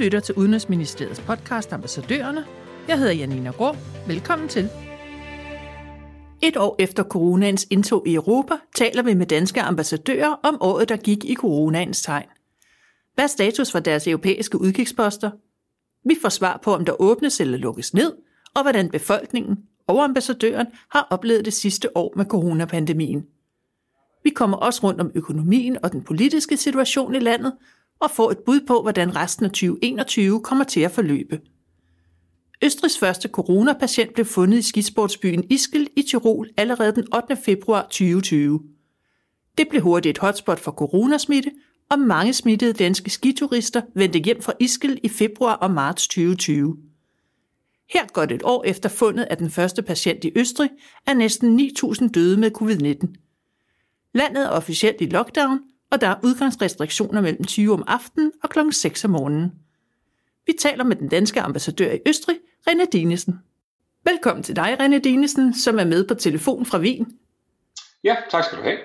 lytter til Udenrigsministeriets podcast Ambassadørerne. Jeg hedder Janina Grå. Velkommen til. Et år efter coronaens indtog i Europa, taler vi med danske ambassadører om året, der gik i coronaens tegn. Hvad er status for deres europæiske udkigsposter? Vi får svar på, om der åbnes eller lukkes ned, og hvordan befolkningen og ambassadøren har oplevet det sidste år med coronapandemien. Vi kommer også rundt om økonomien og den politiske situation i landet, og få et bud på, hvordan resten af 2021 kommer til at forløbe. Østrigs første coronapatient blev fundet i skisportsbyen Iskel i Tirol allerede den 8. februar 2020. Det blev hurtigt et hotspot for coronasmitte, og mange smittede danske skiturister vendte hjem fra Iskel i februar og marts 2020. Her godt et år efter fundet af den første patient i Østrig er næsten 9.000 døde med covid-19. Landet er officielt i lockdown, og der er udgangsrestriktioner mellem 20 om aftenen og kl. 6 om morgenen. Vi taler med den danske ambassadør i Østrig, René Dinesen. Velkommen til dig, René Dinesen, som er med på telefon fra Wien. Ja, tak skal du have.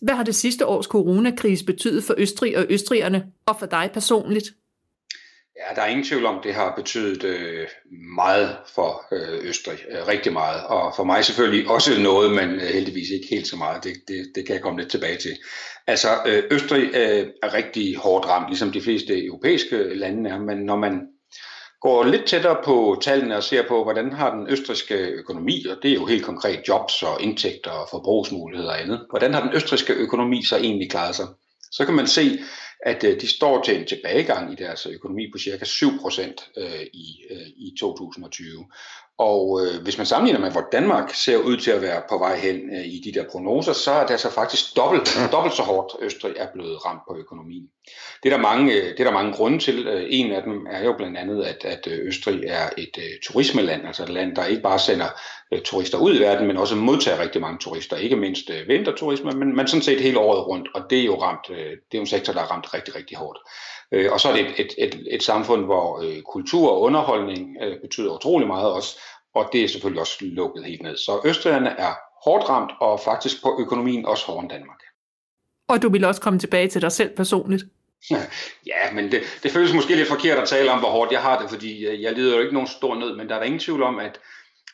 Hvad har det sidste års coronakrise betydet for Østrig og østrigerne, og for dig personligt? Ja, der er ingen tvivl om, det har betydet øh, meget for øh, Østrig. Øh, rigtig meget. Og for mig selvfølgelig også noget, men øh, heldigvis ikke helt så meget. Det, det, det kan jeg komme lidt tilbage til. Altså, øh, Østrig øh, er rigtig hårdt ramt, ligesom de fleste europæiske lande er. Men når man går lidt tættere på tallene og ser på, hvordan har den østriske økonomi, og det er jo helt konkret jobs og indtægter og forbrugsmuligheder og andet, hvordan har den østriske økonomi så egentlig klaret sig? Så kan man se, at øh, de står til en tilbagegang i deres økonomi på cirka 7% øh, i, øh, i 2020. Og øh, hvis man sammenligner med, hvor Danmark ser ud til at være på vej hen øh, i de der prognoser, så er det altså faktisk dobbelt, dobbelt så hårdt, Østrig er blevet ramt på økonomien. Det er der mange, øh, det er der mange grunde til. Øh, en af dem er jo blandt andet, at, at øh, Østrig er et øh, turismeland, altså et land, der ikke bare sender øh, turister ud i verden, men også modtager rigtig mange turister. Ikke mindst øh, vinterturisme, men, men sådan set hele året rundt, og det er jo ramt, øh, det er jo en sektor, der er ramt rigtig, rigtig hårdt. Øh, og så er det et, et, et, et samfund, hvor øh, kultur og underholdning øh, betyder utrolig meget også, og det er selvfølgelig også lukket helt ned. Så Østrigerne er hårdt ramt, og faktisk på økonomien også hårdere end Danmark. Og du vil også komme tilbage til dig selv personligt? Ja, men det, det føles måske lidt forkert at tale om, hvor hårdt jeg har det, fordi jeg lider jo ikke nogen stor nød, men der er der ingen tvivl om, at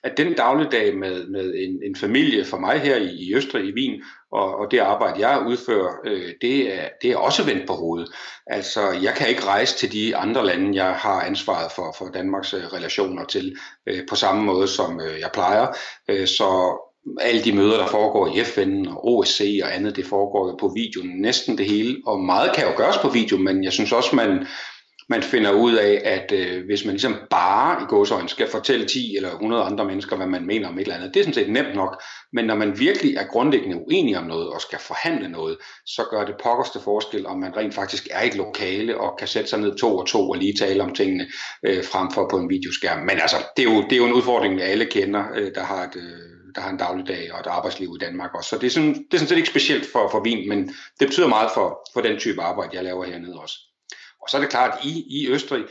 at den dagligdag med, med en, en familie for mig her i, i Østrig, i Wien, og, og det arbejde, jeg udfører, øh, det, er, det er også vendt på hovedet. Altså, jeg kan ikke rejse til de andre lande, jeg har ansvaret for, for Danmarks øh, relationer til, øh, på samme måde, som øh, jeg plejer. Øh, så alle de møder, der foregår i FN og OSCE og andet, det foregår jo på video, næsten det hele. Og meget kan jo gøres på video, men jeg synes også, man man finder ud af, at øh, hvis man ligesom bare i gåsøjne skal fortælle 10 eller 100 andre mennesker, hvad man mener om et eller andet, det er sådan set nemt nok. Men når man virkelig er grundlæggende uenig om noget og skal forhandle noget, så gør det pokkerste forskel, om man rent faktisk er i et lokale og kan sætte sig ned to og to og lige tale om tingene øh, frem for på en videoskærm. Men altså, det er jo, det er jo en udfordring, alle kender, øh, der har et... Øh, der har en dagligdag og et arbejdsliv i Danmark også. Så det er sådan, det er sådan set ikke specielt for, for vin, men det betyder meget for, for den type arbejde, jeg laver hernede også. Og så er det klart, at i, i Østrig,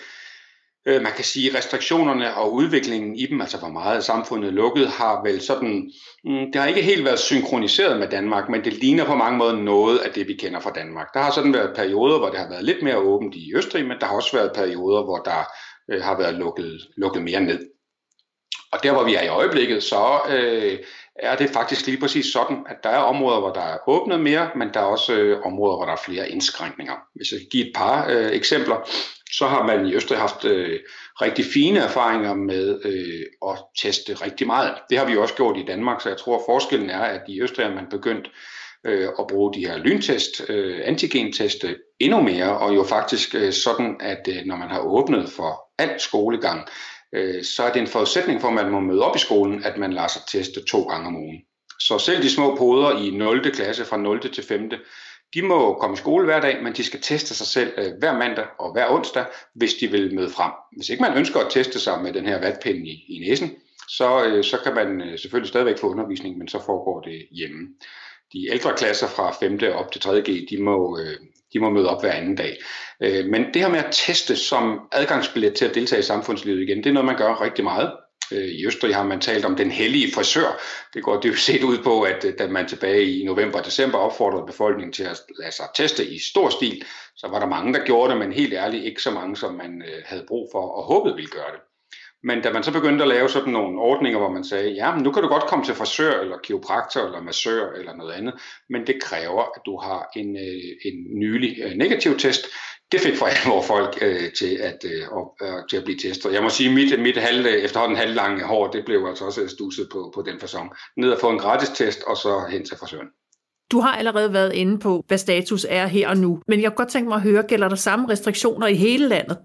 øh, man kan sige, restriktionerne og udviklingen i dem, altså hvor meget samfundet lukket, har vel sådan, mm, det har ikke helt været synkroniseret med Danmark, men det ligner på mange måder noget af det, vi kender fra Danmark. Der har sådan været perioder, hvor det har været lidt mere åbent i Østrig, men der har også været perioder, hvor der øh, har været lukket, lukket mere ned. Og der, hvor vi er i øjeblikket, så øh, er det faktisk lige præcis sådan, at der er områder, hvor der er åbnet mere, men der er også øh, områder, hvor der er flere indskrænkninger. Hvis jeg kan give et par øh, eksempler, så har man i Østrig haft øh, rigtig fine erfaringer med øh, at teste rigtig meget. Det har vi også gjort i Danmark, så jeg tror, at forskellen er, at i Østrig er man begyndt øh, at bruge de her lyntest, øh, antigenteste øh, endnu mere, og jo faktisk øh, sådan, at øh, når man har åbnet for al skolegang, øh, så er det en forudsætning for, at man må møde op i skolen, at man lader sig teste to gange om ugen. Så selv de små poder i 0. klasse fra 0. til 5. De må komme i skole hver dag, men de skal teste sig selv øh, hver mandag og hver onsdag, hvis de vil møde frem. Hvis ikke man ønsker at teste sig med den her vatpind i, i næsen, så, øh, så kan man øh, selvfølgelig stadigvæk få undervisning, men så foregår det hjemme. De ældre klasser fra 5. op til 3.G, de må, øh, de må møde op hver anden dag. Øh, men det her med at teste som adgangsbillet til at deltage i samfundslivet igen, det er noget, man gør rigtig meget. Øh, I Østrig har man talt om den hellige frisør. Det går dybt set ud på, at øh, da man tilbage i november og december opfordrede befolkningen til at lade sig teste i stor stil, så var der mange, der gjorde det, men helt ærligt ikke så mange, som man øh, havde brug for og håbede ville gøre det. Men da man så begyndte at lave sådan nogle ordninger, hvor man sagde, ja, men nu kan du godt komme til frisør, eller kiropraktor, eller massør, eller noget andet, men det kræver, at du har en, øh, en nylig øh, negativ test, det fik for alvor folk øh, til, at, øh, øh, til at blive testet. Jeg må sige, mit, mit halv, efterhånden halvlange hår, det blev altså også øh, stusset på, på den fasong. Ned og få en gratis test, og så hen til frisøren. Du har allerede været inde på, hvad status er her og nu, men jeg kunne godt tænke mig at høre, gælder der samme restriktioner i hele landet?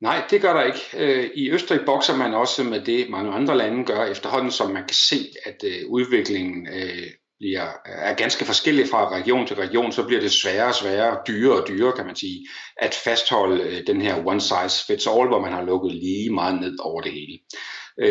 Nej, det gør der ikke. Øh, I Østrig bokser man også med det, mange andre lande gør efterhånden, som man kan se, at øh, udviklingen øh, bliver, er ganske forskellig fra region til region, så bliver det sværere og sværere, dyrere og dyrere, kan man sige, at fastholde den her one size fits all, hvor man har lukket lige meget ned over det hele.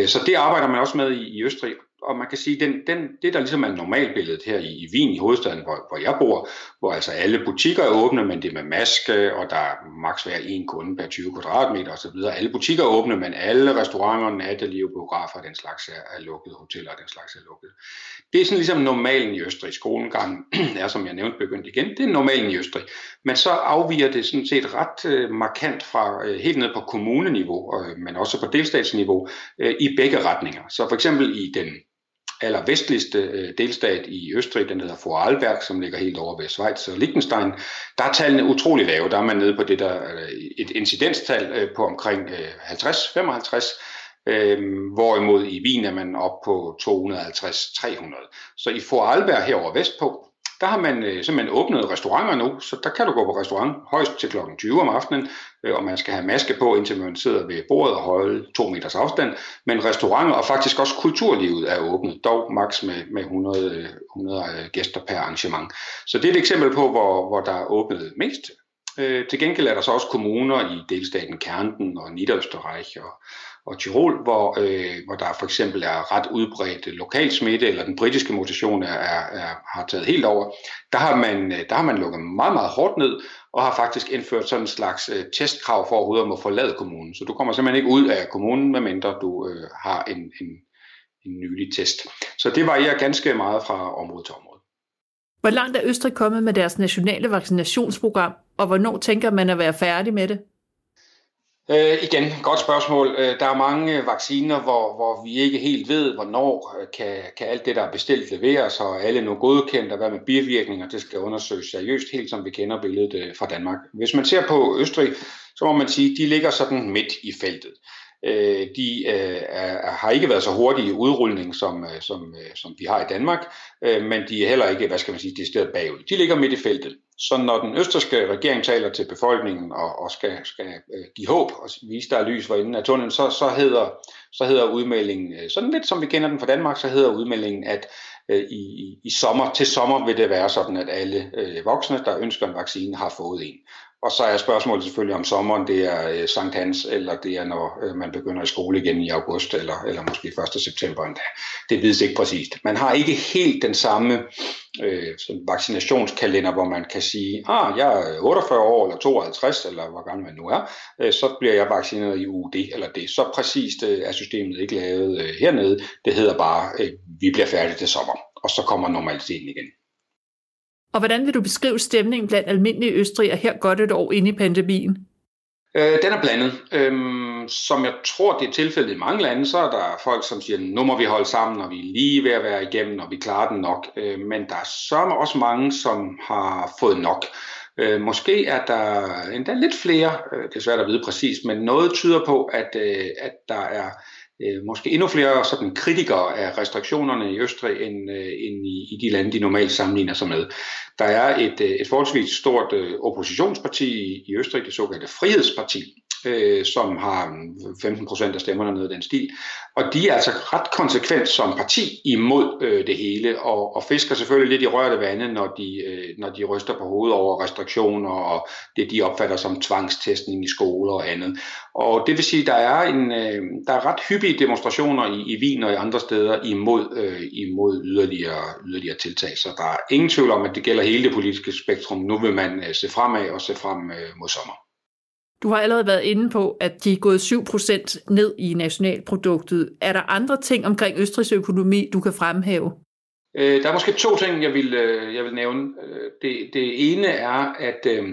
Så det arbejder man også med i Østrig, og man kan sige, den, den, det der ligesom er normalbilledet her i, i Wien, i hovedstaden, hvor, hvor jeg bor, hvor altså alle butikker er åbne, men det er med maske, og der er maks hver en kunde per 20 kvadratmeter osv. Alle butikker er åbne, men alle restauranter, natteliv, biografer den slags er, er lukket, hoteller den slags er lukket. Det er sådan ligesom normalen i Østrig. Skolengangen er, som jeg nævnte, begyndt igen. Det er normalen i Østrig. Men så afviger det sådan set ret øh, markant fra øh, helt ned på kommuneniveau, øh, men også på delstatsniveau, øh, i begge retninger. Så for eksempel i den allervestligste øh, delstat i Østrig, den hedder Vorarlberg, som ligger helt over ved Schweiz og Liechtenstein, der er tallene utrolig lave. Der er man nede på det der, øh, et incidenstal øh, på omkring 50-55, hvorimod i Wien er man op på 250-300. Så i Vorarlberg herover vestpå, der har man øh, simpelthen åbnet restauranter nu, så der kan du gå på restaurant højst til klokken 20 om aftenen, øh, og man skal have maske på, indtil man sidder ved bordet og holde to meters afstand. Men restauranter og faktisk også kulturlivet er åbnet, dog maks med, med 100, 100 øh, øh, gæster per arrangement. Så det er et eksempel på, hvor, hvor der er åbnet mest. Øh, til gengæld er der så også kommuner i delstaten Kärnten og Niederösterreich og, og Tirol, hvor, øh, hvor der for eksempel er ret udbredt lokal smitte, eller den britiske mutation er, er, er, har taget helt over, der har, man, øh, der har man lukket meget, meget hårdt ned, og har faktisk indført sådan en slags øh, testkrav for overhovedet at må forlade kommunen. Så du kommer simpelthen ikke ud af kommunen, medmindre du øh, har en, en, en nylig test. Så det varierer ganske meget fra område til område. Hvor langt er Østrig kommet med deres nationale vaccinationsprogram, og hvornår tænker man at være færdig med det? Øh, igen, godt spørgsmål. Øh, der er mange vacciner, hvor, hvor vi ikke helt ved, hvornår øh, kan, kan alt det, der er bestilt, leveres, og alle nu godkendt, og hvad med bivirkninger, det skal undersøges seriøst, helt som vi kender billedet øh, fra Danmark. Hvis man ser på Østrig, så må man sige, de ligger sådan midt i feltet. Øh, de øh, er, har ikke været så hurtige i udrulning, som, som, som vi har i Danmark, øh, men de er heller ikke, hvad skal man sige, decideret bagud. De ligger midt i feltet. Så når den østerske regering taler til befolkningen og, og skal, skal øh, give håb og vise, der er lys for enden af tunnelen, så, så, hedder, så hedder udmeldingen, øh, sådan lidt som vi kender den fra Danmark, så hedder udmeldingen, at øh, i, i sommer, til sommer vil det være sådan, at alle øh, voksne, der ønsker en vaccine, har fået en. Og så er spørgsmålet selvfølgelig om sommeren, det er øh, Sankt Hans, eller det er når øh, man begynder i skole igen i august, eller, eller måske 1. september endda. Det vides ikke præcist. Man har ikke helt den samme øh, vaccinationskalender, hvor man kan sige, ah, jeg er 48 år, eller 52, eller hvor gammel man nu er, øh, så bliver jeg vaccineret i uge eller det. Så præcist øh, er systemet ikke lavet øh, hernede. Det hedder bare, øh, vi bliver færdige til sommer, og så kommer normaliteten igen. Og hvordan vil du beskrive stemningen blandt almindelige østrigere her godt et år inde i pandemien? Øh, den er blandet. Øhm, som jeg tror, det er tilfældet i mange lande, så er der folk, som siger, nu må vi holde sammen, og vi er lige ved at være igennem, og vi klarer den nok. Øh, men der er så også mange, som har fået nok. Øh, måske er der endda lidt flere, øh, det er svært at vide præcis, men noget tyder på, at, øh, at der er øh, måske endnu flere sådan kritikere af restriktionerne i Østrig end, øh, end i, i de lande, de normalt sammenligner sig med. Der er et, øh, et forholdsvis stort øh, oppositionsparti i, i Østrig, det såkaldte Frihedsparti, øh, som har 15 procent af stemmerne nede i den stil. Og de er altså ret konsekvent som parti imod øh, det hele, og, og fisker selvfølgelig lidt i rørte vande, når de, øh, når de ryster på hovedet over restriktioner og det, de opfatter som tvangstestning i skoler og andet. Og det vil sige, at der er, en, øh, der er ret hyppige demonstrationer i, i Wien og i andre steder imod, øh, imod yderligere, yderligere tiltag. Så der er ingen tvivl om, at det gælder hele det politiske spektrum. Nu vil man øh, se fremad og se frem øh, mod sommer. Du har allerede været inde på, at de er gået 7% ned i nationalproduktet. Er der andre ting omkring Østrigs økonomi, du kan fremhæve? Øh, der er måske to ting, jeg vil, øh, jeg vil nævne. Øh, det, det ene er, at øh,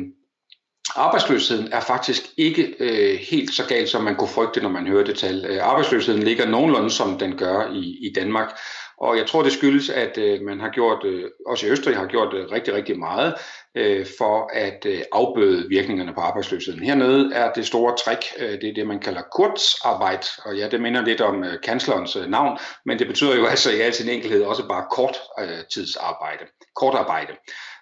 arbejdsløsheden er faktisk ikke øh, helt så galt, som man kunne frygte, når man hører det tal. Øh, arbejdsløsheden ligger nogenlunde, som den gør i, i Danmark. Og jeg tror, det skyldes, at øh, man har gjort, øh, også i Østrig har gjort øh, rigtig, rigtig meget øh, for at øh, afbøde virkningerne på arbejdsløsheden. Hernede er det store trick, øh, det er det, man kalder kurzarbejde, og ja, det minder lidt om øh, kanslerens øh, navn, men det betyder jo altså i al sin enkelhed også bare kort øh, tidsarbejde, kortarbejde.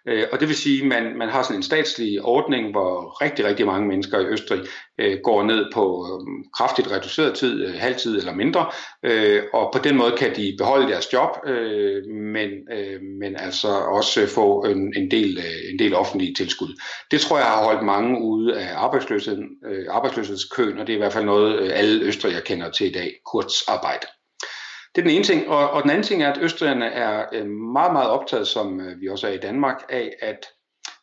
Øh, og det vil sige, at man, man har sådan en statslig ordning, hvor rigtig, rigtig mange mennesker i Østrig øh, går ned på øh, kraftigt reduceret tid, øh, halvtid eller mindre, øh, og på den måde kan de beholde deres job, øh, men, øh, men altså også få en, en, del, øh, en del offentlige tilskud. Det tror jeg har holdt mange ude af arbejdsløsheden, øh, arbejdsløshedskøen, og det er i hvert fald noget, øh, alle østrigere kender til i dag, kurzarbejde. Det er den ene ting, og, og den anden ting er, at østrigerne er øh, meget, meget optaget, som øh, vi også er i Danmark, af at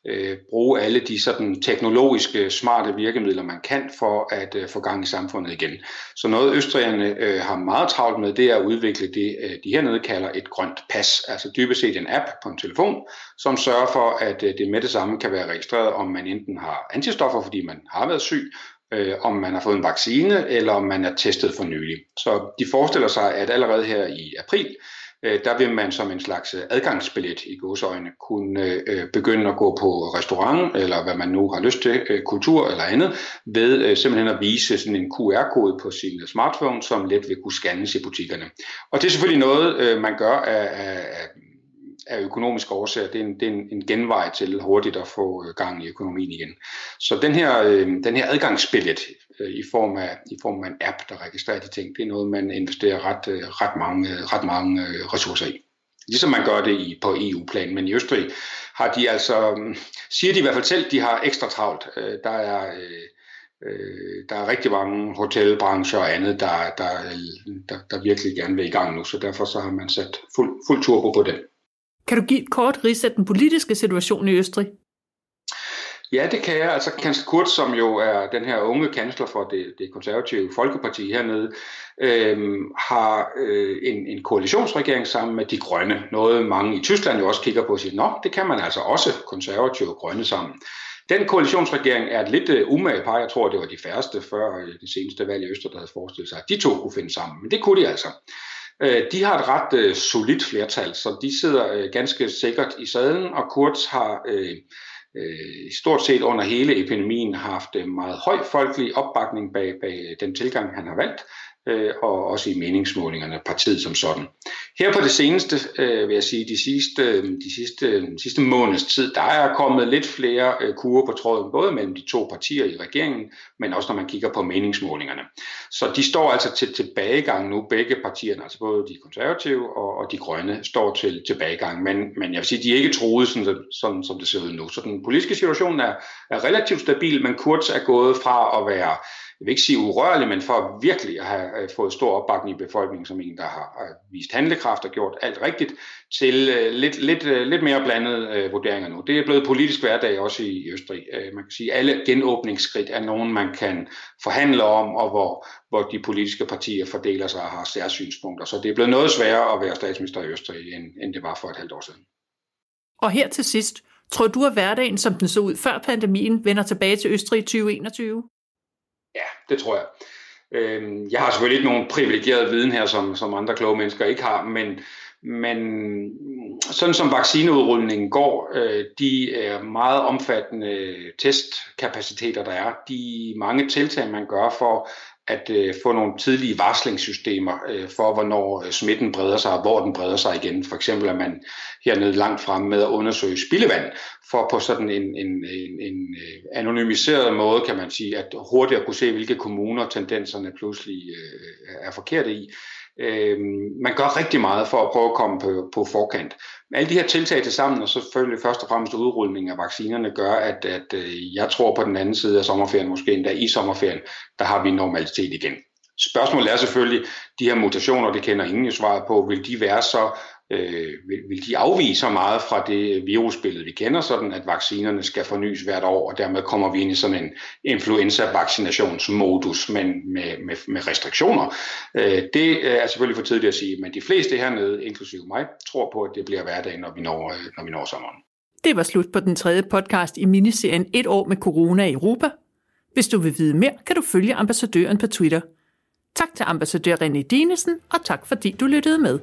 øh, bruge alle de sådan teknologiske, smarte virkemidler, man kan for at øh, få gang i samfundet igen. Så noget østrigerne øh, har meget travlt med, det er at udvikle det, øh, de hernede kalder et grønt pas, altså dybest set en app på en telefon, som sørger for, at øh, det med det samme kan være registreret, om man enten har antistoffer, fordi man har været syg, øh, om man har fået en vaccine, eller om man er testet for nylig. Så de forestiller sig, at allerede her i april, øh, der vil man som en slags øh, adgangsbillet i godsøjne kunne øh, begynde at gå på restaurant, eller hvad man nu har lyst til, øh, kultur eller andet, ved øh, simpelthen at vise sådan en QR-kode på sin smartphone, som let vil kunne scannes i butikkerne. Og det er selvfølgelig noget, øh, man gør af, af, af økonomiske årsager, det er, en, det er en, en genvej til hurtigt at få øh, gang i økonomien igen. Så den her, øh, den her adgangsbillet øh, i, form af, i form af en app, der registrerer de ting, det er noget, man investerer ret, øh, ret mange, ret mange øh, ressourcer i. Ligesom man gør det i, på EU-plan, men i Østrig har de altså, mm, siger de i hvert fald selv, de har ekstra travlt. Øh, der er... Øh, øh, der er rigtig mange hotelbrancher og andet, der, der, der, der virkelig gerne vil i gang nu, så derfor så har man sat fuld, fuld turbo på den. Kan du give et kort ris af den politiske situation i Østrig? Ja, det kan jeg. Altså kansler Kurz, som jo er den her unge kansler for det, det konservative Folkeparti hernede, øhm, har øh, en, en koalitionsregering sammen med de grønne. Noget mange i Tyskland jo også kigger på og siger, nå, det kan man altså også konservative og grønne sammen. Den koalitionsregering er et lidt uh, umage par. Jeg tror, det var de færreste før uh, det seneste valg i Østrig, der havde forestillet sig, at de to kunne finde sammen. Men det kunne de altså. Øh, de har et ret øh, solidt flertal, så de sidder øh, ganske sikkert i sadlen, og Kurz har øh, øh, stort set under hele epidemien haft øh, meget høj folkelig opbakning bag, bag øh, den tilgang, han har valgt øh, og også i meningsmålingerne, partiet som sådan. Her på det seneste, øh, vil jeg sige, de sidste, øh, de sidste, de sidste måneds tid, der er kommet lidt flere øh, kurer på tråden, både mellem de to partier i regeringen, men også når man kigger på meningsmålingerne. Så de står altså til tilbagegang nu, begge partierne, altså både de konservative og, og de grønne, står til tilbagegang, men, men jeg vil sige, de er ikke troet, sådan, sådan som det ser ud nu. Så den politiske situation er, er relativt stabil, men Kurz er gået fra at være jeg vil ikke sige urørlig, men for virkelig at have øh, fået stor opbakning i befolkningen som en, der har øh, vist handlekraft og gjort alt rigtigt, til øh, lidt, lidt, lidt mere blandede vurderinger nu. Det er blevet politisk hverdag også i Østrig. Man kan sige, at alle genåbningsskridt er nogen, man kan forhandle om, og hvor, hvor de politiske partier fordeler sig og har særsynspunkter. Så det er blevet noget sværere at være statsminister i Østrig, end, end det var for et halvt år siden. Og her til sidst, tror du, at hverdagen, som den så ud før pandemien, vender tilbage til Østrig i 2021? Ja, det tror jeg. Øhm, jeg har selvfølgelig ikke nogen privilegeret viden her, som, som andre kloge mennesker ikke har, men, men sådan som vaccineudrulningen går, øh, de er meget omfattende testkapaciteter, der er. De mange tiltag, man gør for at øh, få nogle tidlige varslingssystemer øh, for, hvornår øh, smitten breder sig, og hvor den breder sig igen. For eksempel er man hernede langt frem med at undersøge spildevand, for på sådan en, en, en, en øh, anonymiseret måde, kan man sige, at hurtigt at kunne se, hvilke kommuner tendenserne pludselig øh, er forkerte i. Øh, man gør rigtig meget for at prøve at komme på, på forkant. Alle de her tiltag til sammen, og selvfølgelig først og fremmest udrulning af vaccinerne, gør, at, at øh, jeg tror på den anden side af sommerferien, måske endda i sommerferien, der har vi normalitet igen. Spørgsmålet er selvfølgelig, de her mutationer, det kender ingen jo svaret på, vil de være så øh, vil, vil de afvige så meget fra det virusbillede, vi kender, sådan at vaccinerne skal fornyes hvert år, og dermed kommer vi ind i sådan en influenza-vaccinationsmodus, men med, med, med restriktioner. Øh, det øh, er selvfølgelig for tidligt at sige, men de fleste hernede, inklusive mig, tror på, at det bliver hverdag, når vi når, øh, når vi når sommeren. Det var slut på den tredje podcast i miniserien Et år med corona i Europa. Hvis du vil vide mere, kan du følge ambassadøren på Twitter. Tak til ambassadør René Dinesen, og tak fordi du lyttede med.